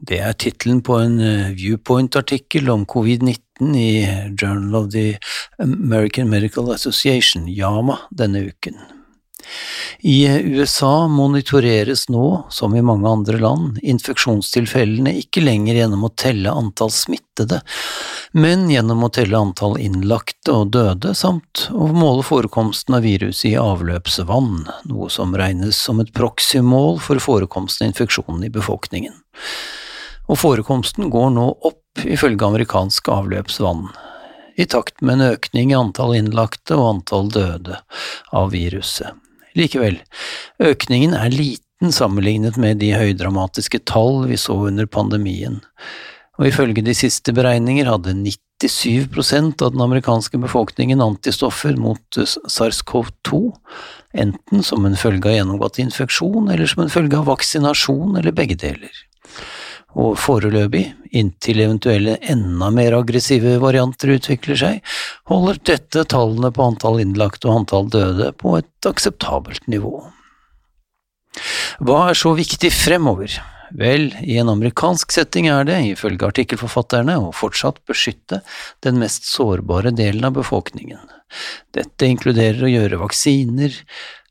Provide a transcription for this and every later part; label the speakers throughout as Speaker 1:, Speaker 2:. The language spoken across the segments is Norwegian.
Speaker 1: Det er tittelen på en eh, Viewpoint-artikkel om covid-19 i Journal of the American Medical Association, YAMA, denne uken. I USA monitoreres nå, som i mange andre land, infeksjonstilfellene ikke lenger gjennom å telle antall smittede, men gjennom å telle antall innlagte og døde, samt å måle forekomsten av viruset i avløpsvann, noe som regnes som et proxymål for forekomsten av infeksjonen i befolkningen og forekomsten går nå opp ifølge amerikansk avløpsvann, i takt med en økning i antall innlagte og antall døde av viruset. Likevel, økningen er liten sammenlignet med de høydramatiske tall vi så under pandemien, og ifølge de siste beregninger hadde 97% av den amerikanske befolkningen antistoffer mot SARS-CoV-2, enten som en følge av gjennomgått infeksjon eller som en følge av vaksinasjon eller begge deler og foreløpig, inntil eventuelle enda mer aggressive varianter utvikler seg, holder dette tallene på antall innlagte og antall døde på et akseptabelt nivå. Hva er så viktig fremover? Vel, i en amerikansk setting er det, ifølge artikkelforfatterne, å fortsatt beskytte den mest sårbare delen av befolkningen. Dette inkluderer å gjøre vaksiner,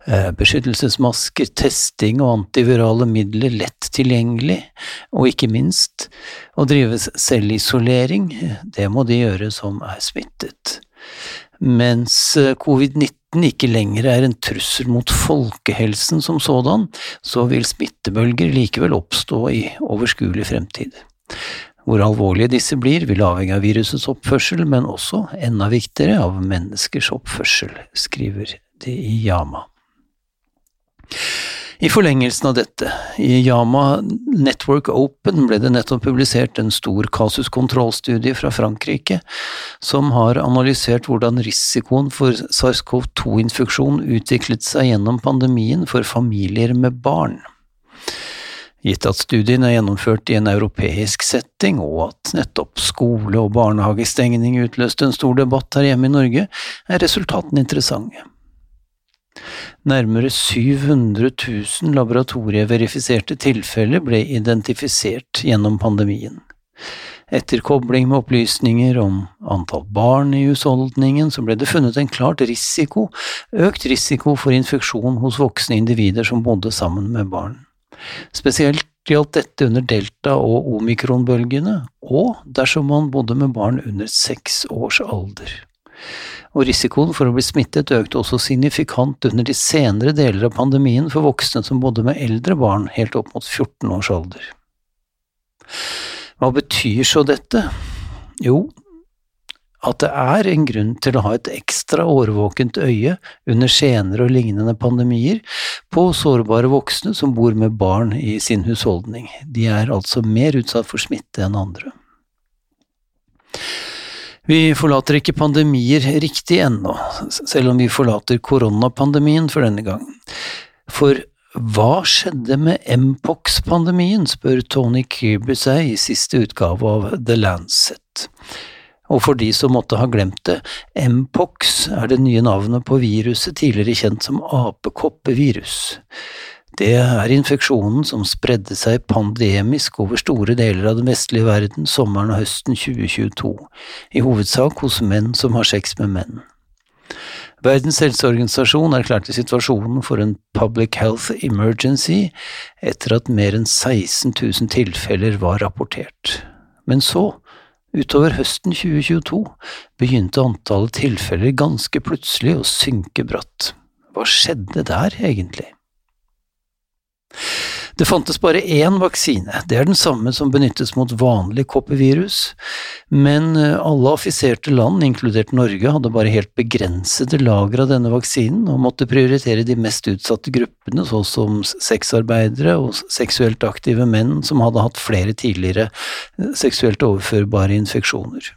Speaker 1: beskyttelsesmasker, testing og antivirale midler lett tilgjengelig, og ikke minst å drive selvisolering, det må de gjøre som er smittet. Mens eh, covid-19 ikke lenger er en trussel mot folkehelsen som sådan, så vil smittebølger likevel oppstå i overskuelig fremtid. Hvor alvorlige disse blir, vil avhenge av virusets oppførsel, men også, enda viktigere, av menneskers oppførsel, skriver de i Yama. I forlengelsen av dette, i Yama Network Open ble det nettopp publisert en stor kasuskontrollstudie fra Frankrike som har analysert hvordan risikoen for SARS-CoV-2-infeksjon utviklet seg gjennom pandemien for familier med barn. Gitt at studien er gjennomført i en europeisk setting, og at nettopp skole- og barnehagestengning utløste en stor debatt her hjemme i Norge, er resultatene interessante. Nærmere 700 000 laboratorieverifiserte tilfeller ble identifisert gjennom pandemien. Etter kobling med opplysninger om antall barn i husholdningen, så ble det funnet en klart risiko, økt risiko for infeksjon hos voksne individer som bodde sammen med barn. Spesielt gjaldt dette under delta- og omikronbølgene, og dersom man bodde med barn under seks års alder og risikoen for å bli smittet økte også signifikant under de senere deler av pandemien for voksne som bodde med eldre barn helt opp mot 14 års alder. Hva betyr så dette? Jo, at det er en grunn til å ha et ekstra årvåkent øye under senere og lignende pandemier på sårbare voksne som bor med barn i sin husholdning. De er altså mer utsatt for smitte enn andre. Vi forlater ikke pandemier riktig ennå, selv om vi forlater koronapandemien for denne gang. For hva skjedde med mpox-pandemien, spør Tony Kirby seg i siste utgave av The Lancet. Og for de som måtte ha glemt det, mpox er det nye navnet på viruset tidligere kjent som apekoppevirus. Det er infeksjonen som spredde seg pandemisk over store deler av den vestlige verden sommeren og høsten 2022, i hovedsak hos menn som har sex med menn. Verdens helseorganisasjon erklærte situasjonen for en public health emergency etter at mer enn 16 000 tilfeller var rapportert. Men så, utover høsten 2022, begynte antallet tilfeller ganske plutselig å synke bratt. Hva skjedde der, egentlig? Det fantes bare én vaksine, det er den samme som benyttes mot vanlig koppevirus, men eh, alle affiserte land, inkludert Norge, hadde bare helt begrensede lager av denne vaksinen og måtte prioritere de mest utsatte gruppene, så som sexarbeidere og seksuelt aktive menn som hadde hatt flere tidligere eh, seksuelt overførbare infeksjoner.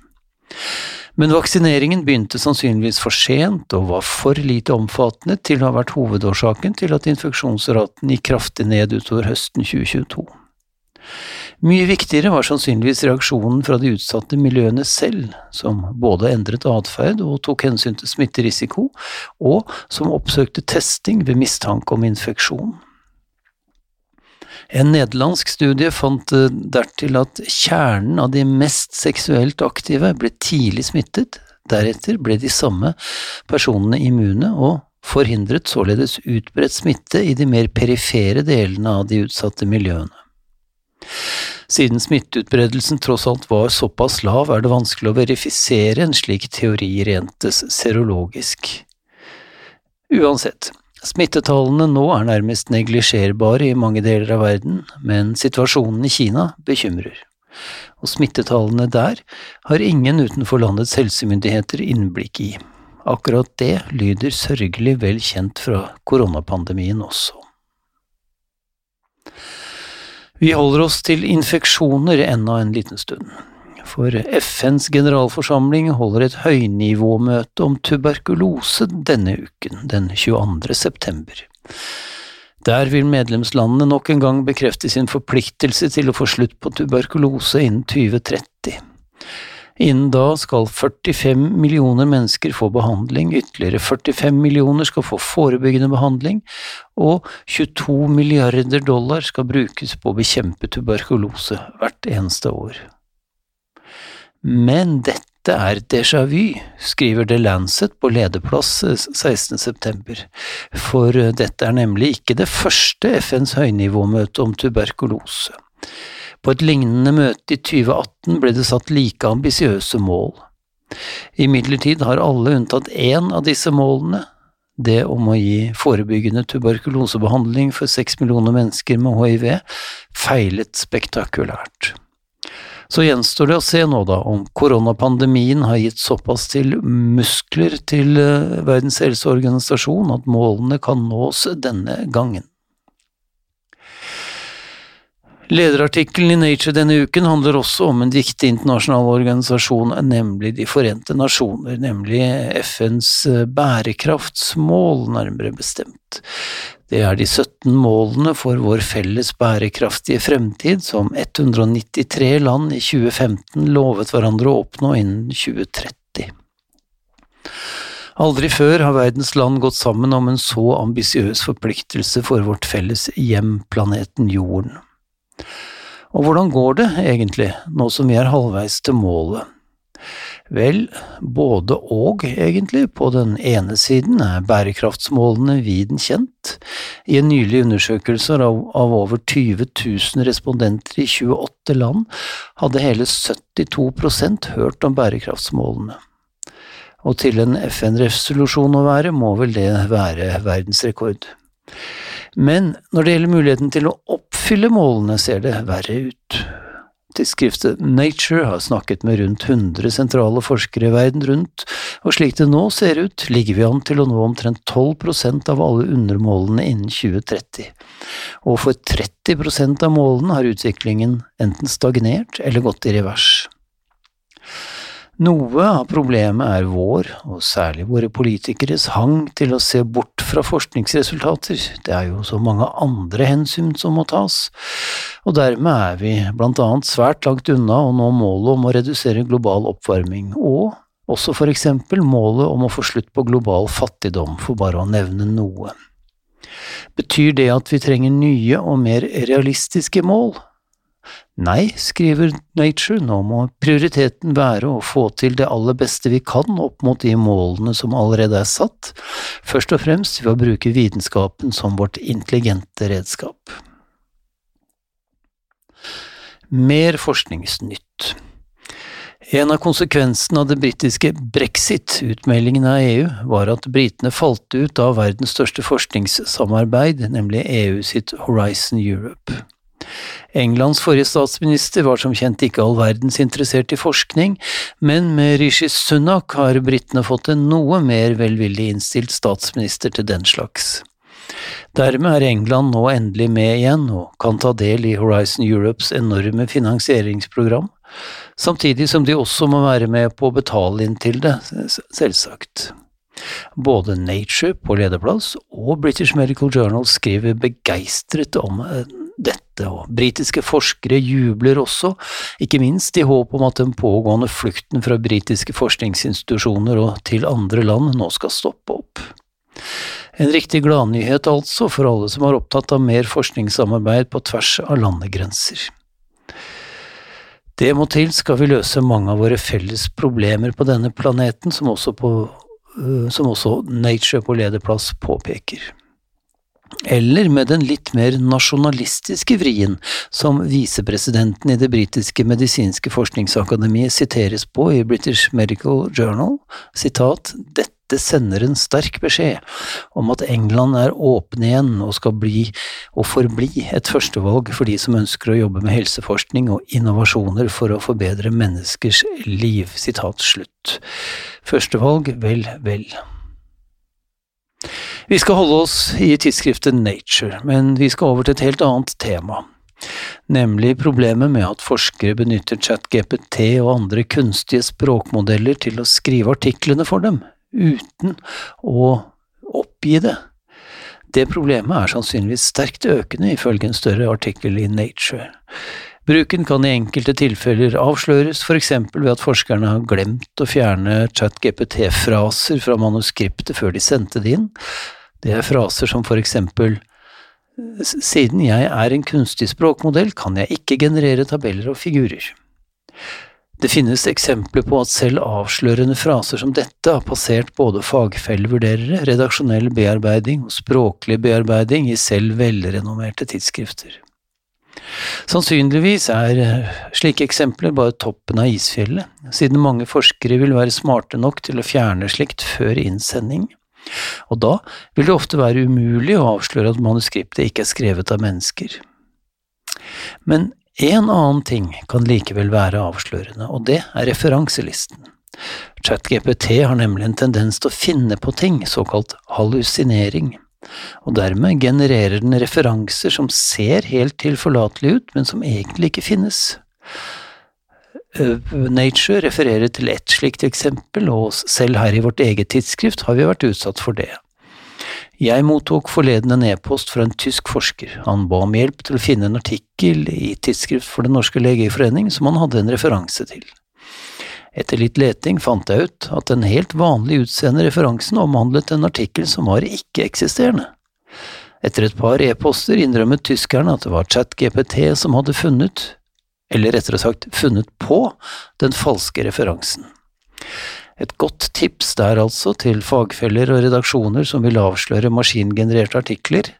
Speaker 1: Men vaksineringen begynte sannsynligvis for sent og var for lite omfattende til å ha vært hovedårsaken til at infeksjonsraten gikk kraftig ned utover høsten 2022. Mye viktigere var sannsynligvis reaksjonen fra de utsatte miljøene selv, som både endret atferd og tok hensyn til smitterisiko, og som oppsøkte testing ved mistanke om infeksjon. En nederlandsk studie fant eh, dertil at kjernen av de mest seksuelt aktive ble tidlig smittet, deretter ble de samme personene immune og forhindret således utbredt smitte i de mer perifere delene av de utsatte miljøene. Siden smitteutbredelsen tross alt var såpass lav, er det vanskelig å verifisere en slik teori rent serologisk. Uansett, Smittetallene nå er nærmest neglisjerbare i mange deler av verden, men situasjonen i Kina bekymrer. Og smittetallene der har ingen utenfor landets helsemyndigheter innblikk i. Akkurat det lyder sørgelig vel kjent fra koronapandemien også. Vi holder oss til infeksjoner enda en liten stund for FNs generalforsamling holder et høynivåmøte om tuberkulose denne uken, den 22. september. Der vil medlemslandene nok en gang bekrefte sin forpliktelse til å få slutt på tuberkulose innen 2030. Innen da skal 45 millioner mennesker få behandling, ytterligere 45 millioner skal få forebyggende behandling, og 22 milliarder dollar skal brukes på å bekjempe tuberkulose hvert eneste år. Men dette er déjà vu, skriver The Lancet på lederplass 16.9, for dette er nemlig ikke det første FNs høynivåmøte om tuberkulose. På et lignende møte i 2018 ble det satt like ambisiøse mål. Imidlertid har alle unntatt én av disse målene, det om å gi forebyggende tuberkulosebehandling for seks millioner mennesker med hiv, feilet spektakulært. Så gjenstår det å se nå, da, om koronapandemien har gitt såpass til muskler til eh, Verdens helseorganisasjon at målene kan nås denne gangen. Lederartikkelen i Nature denne uken handler også om en viktig internasjonal organisasjon, nemlig De forente nasjoner, nemlig FNs eh, bærekraftsmål, nærmere bestemt. Det er de 17 målene for vår felles bærekraftige fremtid som 193 land i 2015 lovet hverandre å oppnå innen 2030. Aldri før har verdens land gått sammen om en så ambisiøs forpliktelse for vårt felles hjem, planeten Jorden. Og hvordan går det egentlig, nå som vi er halvveis til målet? Vel, både og, egentlig. På den ene siden er bærekraftsmålene viden kjent. I en nylig undersøkelse av, over 20 000 respondenter i 28 land hadde hele 72% hørt om bærekraftsmålene. Og til en FN-resolusjon å være, må vel det være verdensrekord. Men når det gjelder muligheten til å oppfylle målene, ser det verre ut. Tidsskriftet Nature har snakket med rundt 100 sentrale forskere verden rundt, og slik det nå ser ut, ligger vi an til å nå omtrent 12% av alle undermålene innen 2030, og for 30% av målene har utviklingen enten stagnert eller gått i revers. Noe av problemet er vår, og særlig våre politikeres, hang til å se bort fra forskningsresultater, det er jo så mange andre hensyn som må tas, og dermed er vi blant annet svært langt unna å nå målet om å redusere global oppvarming, og også for eksempel målet om å få slutt på global fattigdom, for bare å nevne noe. Betyr det at vi trenger nye og mer realistiske mål? Nei, skriver Nature, nå må prioriteten være å få til det aller beste vi kan opp mot de målene som allerede er satt, først og fremst ved å bruke vitenskapen som vårt intelligente redskap. Mer forskningsnytt. En av konsekvensene av det britiske brexit-utmeldingen av EU var at britene falt ut av verdens største forskningssamarbeid, nemlig EU sitt Horizon Europe. Englands forrige statsminister var som kjent ikke all verdens interessert i forskning, men med Rishi Sunak har britene fått en noe mer velvillig innstilt statsminister til den slags. Dermed er England nå endelig med igjen og kan ta del i Horizon Europes enorme finansieringsprogram samtidig som de også må være med på å betale inn til det, selvsagt. Både Nature på lederplass og British Medical Journal skriver begeistret om eh, dette, og britiske forskere jubler også, ikke minst i håp om at den pågående flukten fra britiske forskningsinstitusjoner og til andre land nå skal stoppe opp. En riktig gladnyhet altså for alle som er opptatt av mer forskningssamarbeid på tvers av landegrenser. Det må til skal vi løse mange av våre felles problemer på denne planeten, som også, på, øh, som også Nature på lederplass påpeker. Eller med den litt mer nasjonalistiske vrien som visepresidenten i det britiske medisinske forskningsakademiet siteres på i British Medical Journal, sitat, dette sender en sterk beskjed om at England er åpne igjen og skal bli og forbli et førstevalg for de som ønsker å jobbe med helseforskning og innovasjoner for å forbedre menneskers liv. Sitat slutt. Førstevalg, vel, vel. Vi skal holde oss i tidsskriftet Nature, men vi skal over til et helt annet tema nemlig problemet med at forskere benytter ChatGPT og andre kunstige språkmodeller til å skrive artiklene for dem, uten å oppgi det. Det problemet er sannsynligvis sterkt økende, ifølge en større artikkel i Nature. Bruken kan i enkelte tilfeller avsløres, eksempel ved at forskerne har glemt å fjerne chat-GPT-fraser fra manuskriptet før de sendte det inn. Det er fraser som eksempel Siden jeg er en kunstig språkmodell, kan jeg ikke generere tabeller og figurer. Det finnes eksempler på at selv avslørende fraser som dette har passert både fagfellevurderere, redaksjonell bearbeiding og språklig bearbeiding i selv velrenommerte tidsskrifter. Sannsynligvis er eh, slike eksempler bare toppen av isfjellet, siden mange forskere vil være smarte nok til å fjerne slikt før innsending, og da vil det ofte være umulig å avsløre at manuskriptet ikke er skrevet av mennesker. Men en annen ting kan likevel være avslørende, og det er referanselisten. ChatGPT har nemlig en tendens til å finne på ting, såkalt hallusinering, og dermed genererer den referanser som ser helt tilforlatelige ut, men som egentlig ikke finnes. Nature refererer til ett slikt eksempel, og selv her i vårt eget tidsskrift har vi vært utsatt for det. Jeg mottok forleden en e-post fra en tysk forsker. Han ba om hjelp til å finne en artikkel i Tidsskrift for Den norske legeforening som han hadde en referanse til. Etter litt leting fant jeg ut at den helt vanlig utseende referansen omhandlet en artikkel som var ikke-eksisterende. Etter et par e-poster innrømmet tyskerne at det var ChatGPT som hadde funnet, eller rettere sagt funnet på, den falske referansen. Et godt tips der altså til fagfeller og redaksjoner som vil avsløre maskingenererte artikler,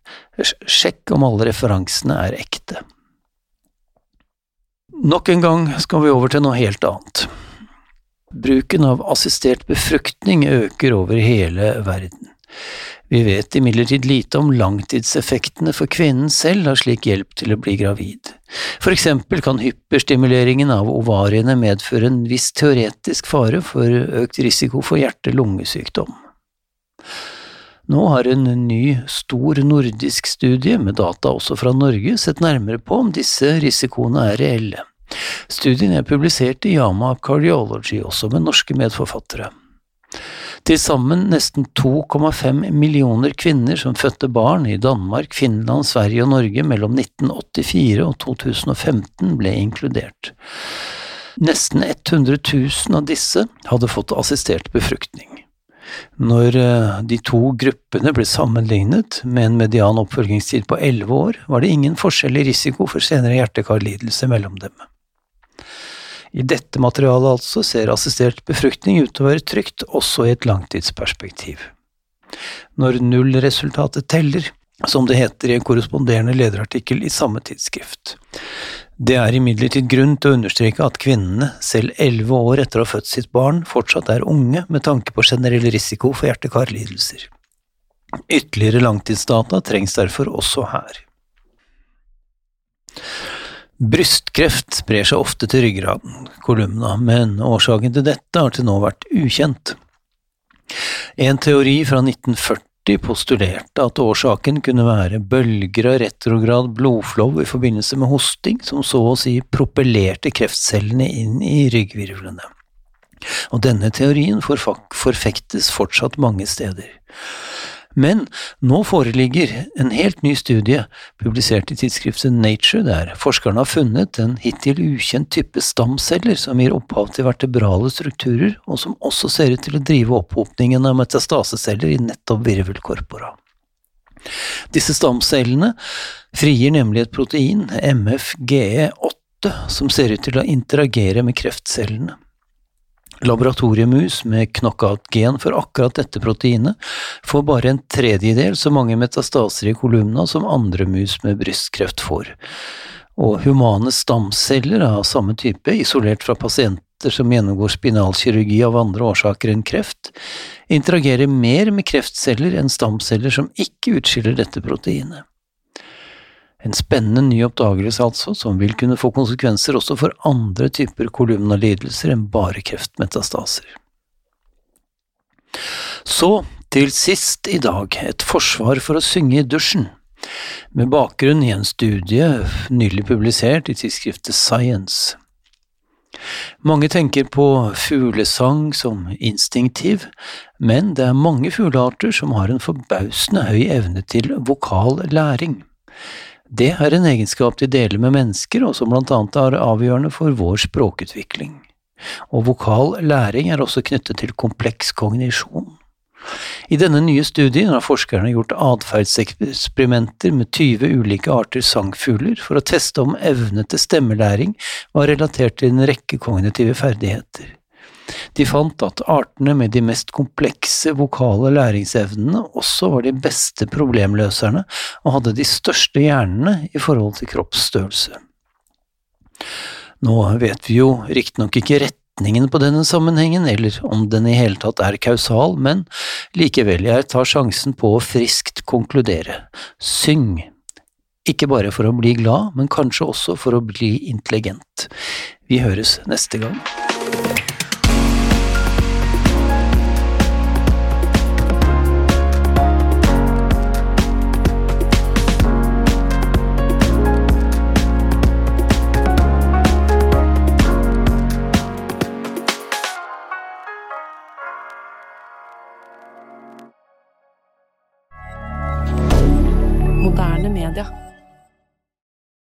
Speaker 1: sjekk om alle referansene er ekte. Nok en gang skal vi over til noe helt annet. Bruken av assistert befruktning øker over hele verden. Vi vet imidlertid lite om langtidseffektene for kvinnen selv av slik hjelp til å bli gravid. For eksempel kan hyperstimuleringen av ovariene medføre en viss teoretisk fare for økt risiko for hjerte-lungesykdom. Nå har en ny, stor nordisk studie, med data også fra Norge, sett nærmere på om disse risikoene er reelle. Studien er publisert i Yama Cardiology, også med norske medforfattere. Til sammen nesten 2,5 millioner kvinner som fødte barn i Danmark, Finland, Sverige og Norge mellom 1984 og 2015 ble inkludert. Nesten 100 000 av disse hadde fått assistert befruktning. Når eh, de to gruppene ble sammenlignet, med en median oppfølgingstid på 11 år, var det ingen forskjell i risiko for senere hjertekarlidelse mellom dem. I dette materialet altså ser assistert befruktning ut til å være trygt også i et langtidsperspektiv. Når nullresultatet teller, som det heter i en korresponderende lederartikkel i samme tidsskrift. Det er imidlertid grunn til å understreke at kvinnene, selv elleve år etter å ha født sitt barn, fortsatt er unge med tanke på generell risiko for hjerte-kar-lidelser. Ytterligere langtidsdata trengs derfor også her. Brystkreft sprer seg ofte til ryggraden, kolumna, men årsaken til dette har til nå vært ukjent. En teori fra 1940 postulerte at årsaken kunne være bølger av retrograd blodflow i forbindelse med hosting, som så å si propellerte kreftcellene inn i ryggvirvlene. Og denne teorien forfektes fortsatt mange steder. Men nå foreligger en helt ny studie, publisert i tidsskriftet Nature, der forskerne har funnet en hittil ukjent type stamceller som gir opphav til vertebrale strukturer, og som også ser ut til å drive opphopningen av metastaseceller i nettopp virvelkorpora. Disse stamcellene frigir nemlig et protein, MFGE8, som ser ut til å interagere med kreftcellene laboratoriemus med knockout-gen for akkurat dette proteinet får bare en tredjedel så mange metastaser i kolumna som andre mus med brystkreft får. Og humane stamceller av samme type, isolert fra pasienter som gjennomgår spinalkirurgi av andre årsaker enn kreft, interagerer mer med kreftceller enn stamceller som ikke utskiller dette proteinet. En spennende ny oppdagelse, altså, som vil kunne få konsekvenser også for andre typer kolumnalidelser enn bare kreftmetastaser. Så, til sist i dag, et forsvar for å synge i dusjen, med bakgrunn i en studie nylig publisert i tidsskriftet Science. Mange tenker på fuglesang som instinktiv, men det er mange fuglearter som har en forbausende høy evne til vokal læring. Det er en egenskap de deler med mennesker, og som blant annet er avgjørende for vår språkutvikling. Og vokal læring er også knyttet til kompleks kognisjon. I denne nye studien har forskerne gjort atferdseksperimenter med 20 ulike arter sangfugler for å teste om evne til stemmelæring var relatert til en rekke kognitive ferdigheter. De fant at artene med de mest komplekse vokale læringsevnene også var de beste problemløserne og hadde de største hjernene i forhold til kroppsstørrelse. Nå vet vi jo riktignok ikke retningen på denne sammenhengen, eller om den i hele tatt er kausal, men likevel, jeg tar sjansen på å friskt konkludere. Syng! Ikke bare for å bli glad, men kanskje også for å bli intelligent. Vi høres neste gang.